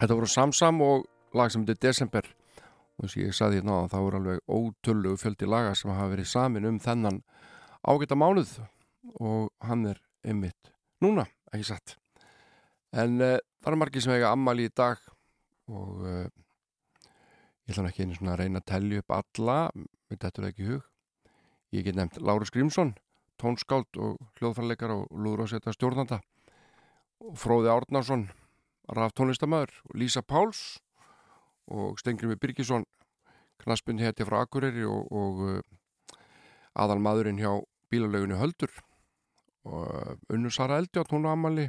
Þetta voru Samsam og lag sem heitir Desember. Og þess að ég saði hérna að það voru alveg ótölu fjöldi laga sem hafa verið samin um þennan ágæta mánuð. Og hann er ymmit núna, ekki satt? En uh, það eru margir sem eiga ammali í dag og uh, ég ætla ekki einu svona að reyna að tellja upp alla þetta er ekki hug. Ég get nefnt Lárus Grímsson tónskáld og hljóðfærleikar og lúðrósetta stjórnanda. Og Fróði Árnarsson raf tónlistamöður og Lísa Páls og Stengrimur Birgisson knaspund hétti frá Akureyri og, og uh, aðal maðurinn hjá bílalögunni Höldur. Og Unnu Sara Eldjátt hún á Amali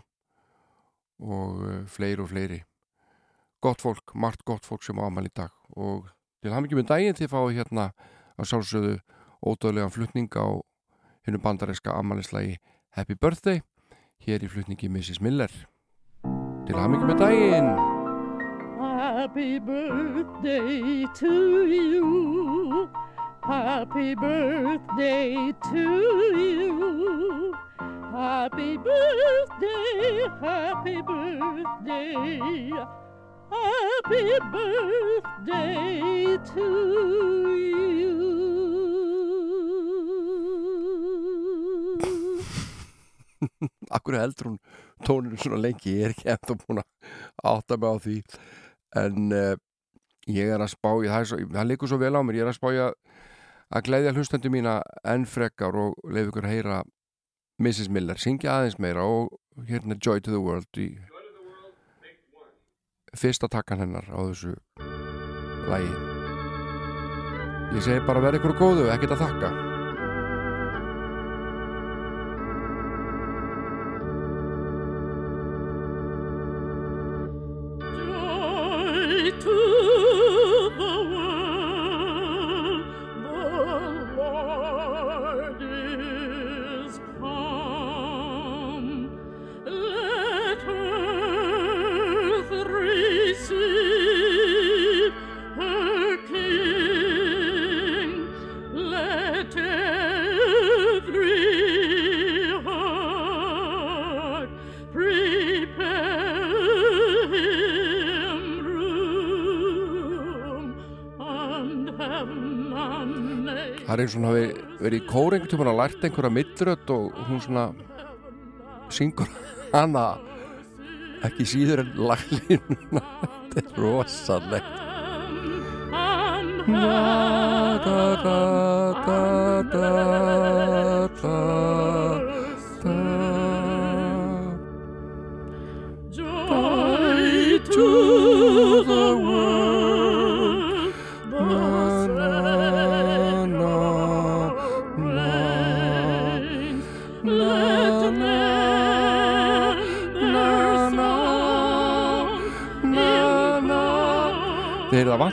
og uh, fleiri og fleiri. Gott fólk, margt gott fólk sem á Amali í dag. Og til ekki með daginn þið fáið hérna að sjálfsögðu ódöðlegan flutning á hennu bandaríska Amalislægi Happy Birthday hér í flutningi Mrs. Miller daginn Happy birthday to you. Happy birthday to you. Happy birthday, happy birthday. Happy birthday to you. Akkur heldur hún tóninu svona lengi, ég er ekki eftir búin að átta mig á því. En uh, ég er að spá í það, það leikur svo vel á mér. Ég er að spá í að, að gleyðja hlustendu mína enn frekar og leif ykkur að heyra Mrs. Miller, syngja aðeins meira og hérna Joy to the World í fyrsta takkan hennar á þessu lægi ég segi bara verð ykkur góðu, ekkert að þakka verið í kórengutum og lært einhverja millrödd og hún svona syngur hana ekki síður en laglínuna þetta er rosalegt da, da, da, da, da, da.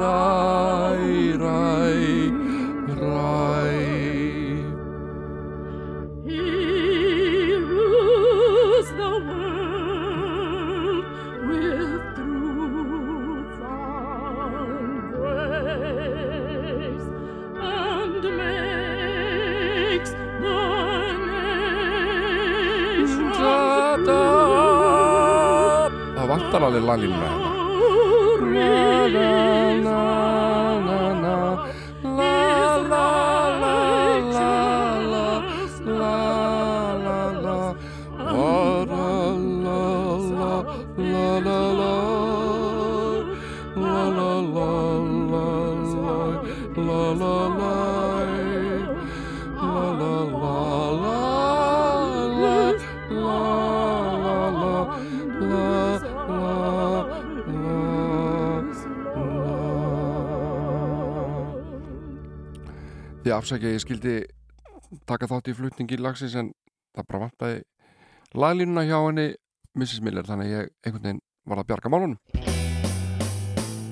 Ræ, ræ, ræ He rules the world with truth and grace and makes the nations Það vantar afsækja ég skildi taka þátt í flutningi lagsins en það bara vantaði laglínuna hjá henni Mrs. Miller þannig ég einhvern veginn var að bjarga málunum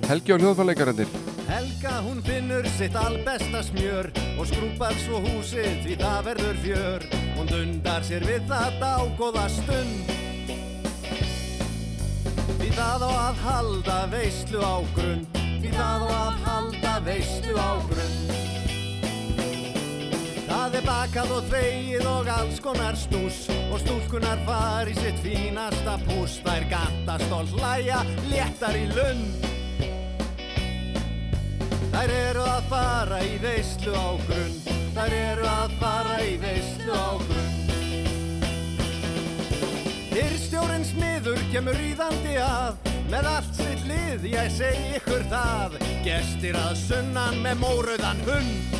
Helgi og hljóðfæleikarennir Helga hún finnur sitt albesta smjör og skrúpar svo húsið því það verður fjör. Hún dundar sér við það dágóða stund. Því það á að halda veislu á grund, því það á að halda veislu á grund. Það er bakað og þvegið og alls konar stús og stúlkunar far í sitt fínasta pús. Þær gata stolt læja, léttar í lund. Þær eru að fara í veislu á grund. Þær eru að fara í veislu á grund. Hyrstjórinn smiður kemur ríðandi að. Með allt sitt lið ég segi ykkur það. Gestir að sunnan með mórauðan hund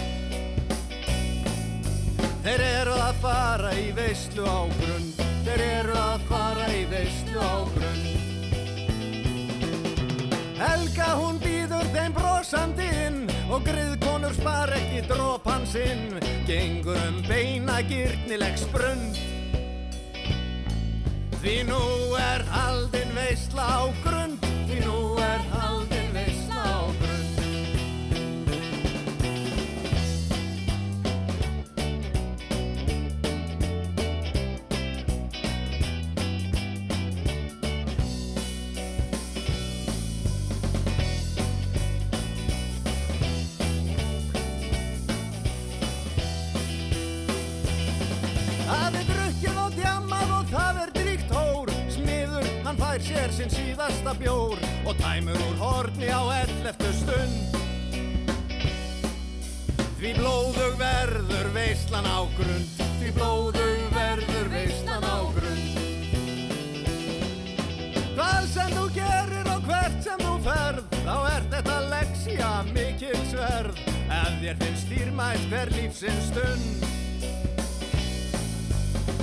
Þeir eru að fara í veislu á grund Þeir eru að fara í veislu á grund Helga hún býður þeim brosandi inn og griðkonur spar ekki dropan sinn. Gengur um beina gyrnileg sprund Því nú er haldin veisla á grund Því nú er haldin fær sér sinn síðasta bjór Og tæmur úr horni á elleftu stund. Því blóðug verður veislan á grund Því blóðug verður veislan á grund. Hvað sem þú gerir og hvert sem þú ferð Þá er þetta leksja mikil sverð Ef þér finnst dýrmætt hver lífsins stund.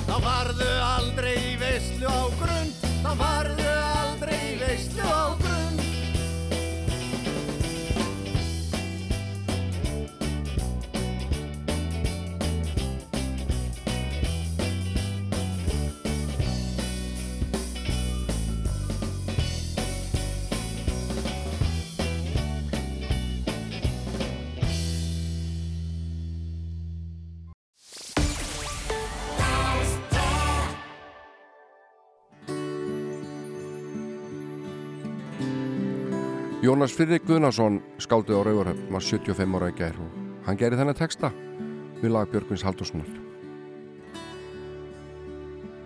Þá farðu aldrei í veislu á grund Þá farðu aldrei Jónas Friðrik Guðnason skáldið á Rauvarhöfn var 75 ára í gær og hann gerði þennan texta við lag Björgvins Haldurssonar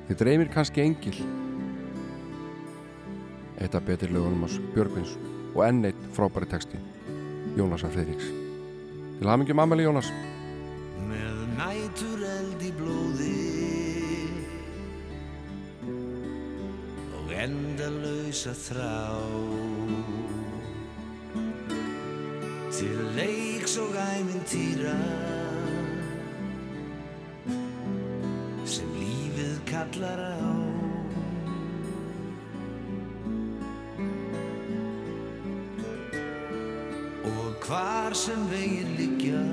Þið dreymir kannski engil Eitt af betur lögunum á Björgvins og enn eitt frábæri texti Jónasar Friðriks. Til hamingjum Ameli Jónas. Með nætur eld í blóði og endalausa þrá til leiks og æmintýra sem lífið kallar á. Og hvar sem vegir liggja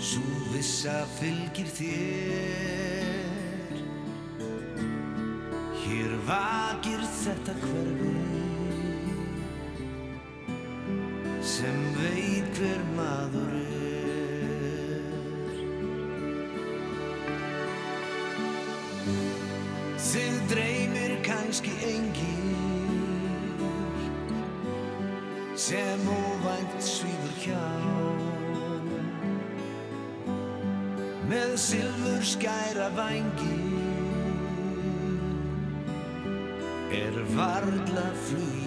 Sú vissa fylgir þér. Hér vakir þetta hverfi kannski engin sem óvænt svífur hjá. Með silfur skæra vangi er varla flugin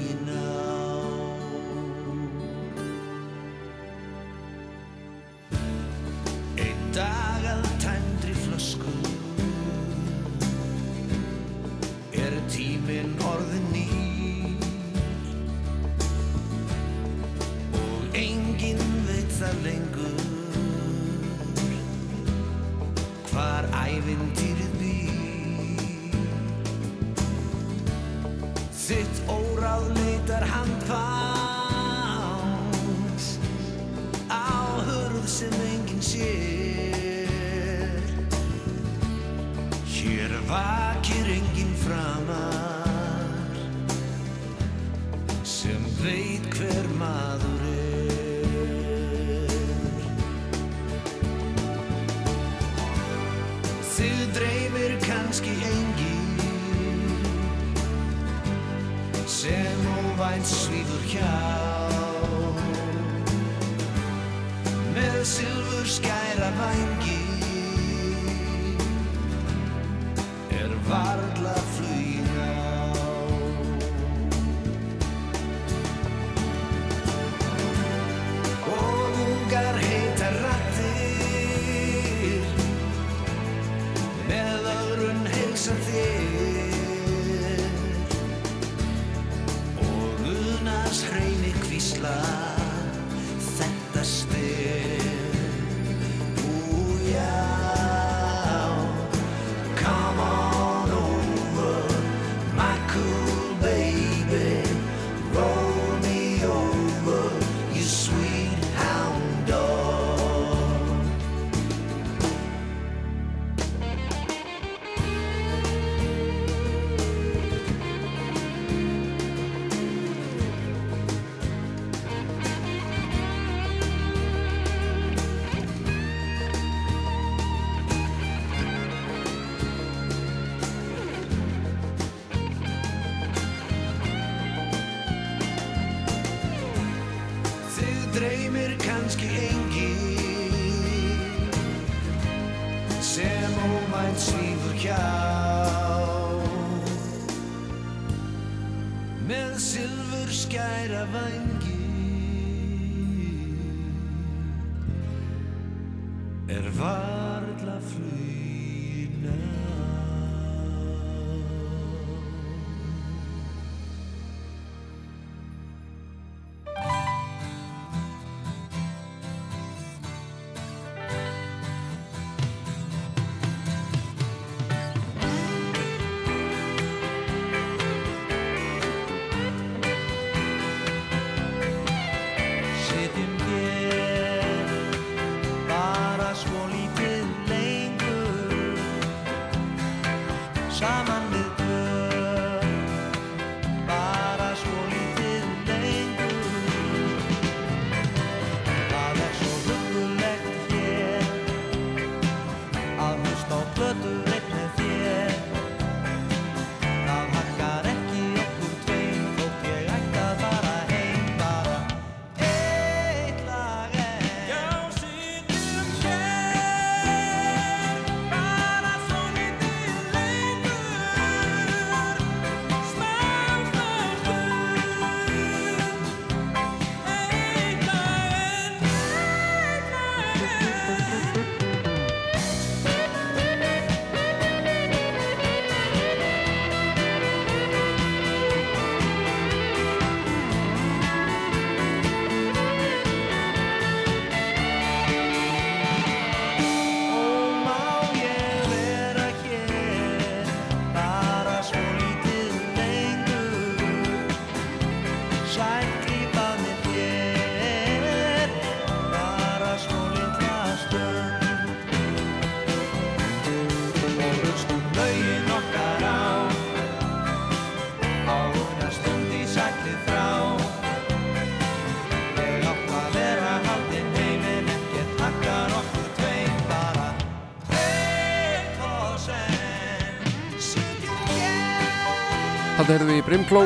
Þetta heyrðum við í Brimkló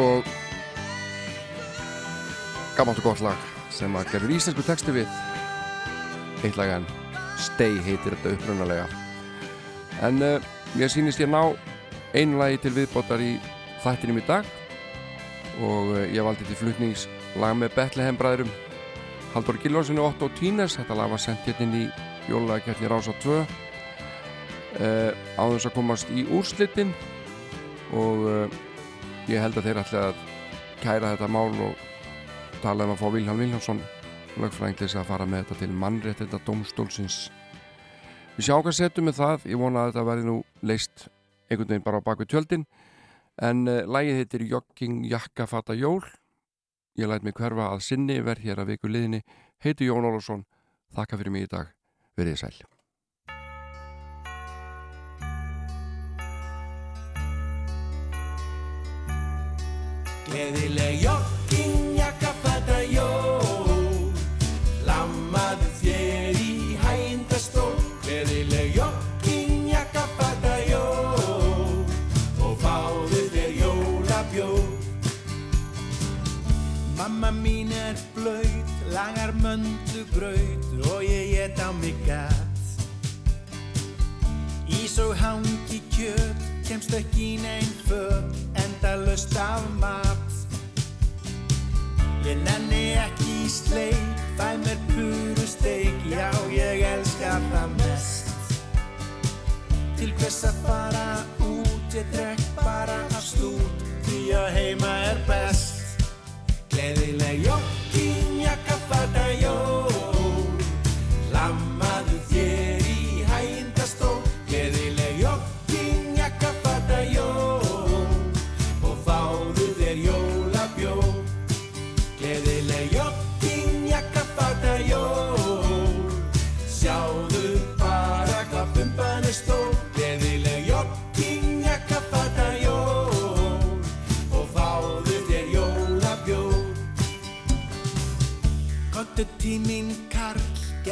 og gammalt og gott lag sem að gerur íslensku texti við. Eitt lag en Stay heitir þetta upprunalega. En uh, mér sýnist ég ná einu lagi til viðbótar í þættinum í dag og uh, ég valdi til flutnings lag með Bethlehem bræðurum Haldur Gilvarsson og Otto Tínes þetta lag var sendt hérna inn í jólaðakefni Rása 2 uh, á þess að komast í úrslitin og uh, ég held að þeir ætla að kæra þetta mál og tala um að fá Vilhelm Viljánsson þess að fara með þetta til mannrétt þetta domstólsins við sjáum hvað setjum með það. Ég vona að þetta verði nú leist einhvern veginn bara á baku tjöldin. En uh, lægið heitir Jogging Jakkafata Jól. Ég læt mig hverfa að sinni verð hér að viku liðinni. Heiti Jón Ólafsson. Þakka fyrir mig í dag. Verið sæl Gleðileg joggingjakka fæta jól. Lammaðu þér í hændastól. Gleðileg joggingjakka fæta jól. Og fáðu þér jólabjóð Mamma mín er blöyt, lagar möndu braut og ég get á mig gat. Ís og hangi kjöt, kemst ekki í neinn föt, enda löst af mat. Ég nenni ekki í sleik, fæ mér puru steik, já ég elska það mest. Til hvers að fara út, ég drekk bara að stút, því að heima er best. Gleðileg joggingjakka fata jól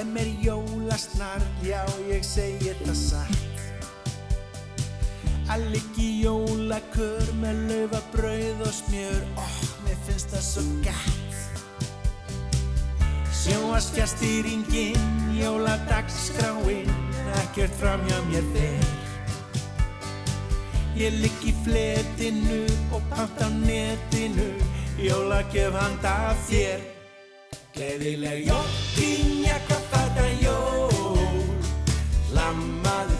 gef mér jólasnarl, já ég segi það satt. Að liggi jólakör með laufa brauð og smjör, óh, mér finnst það svo gætt. Sjóasfjastýringin, jóladagsskráin, ekkert fram hjá mér þeir. Ég ligg í fletinu og pant á netinu, jólagjöf handa þér. Gleðileg jól, kynja hvað þetta jól. Lammaður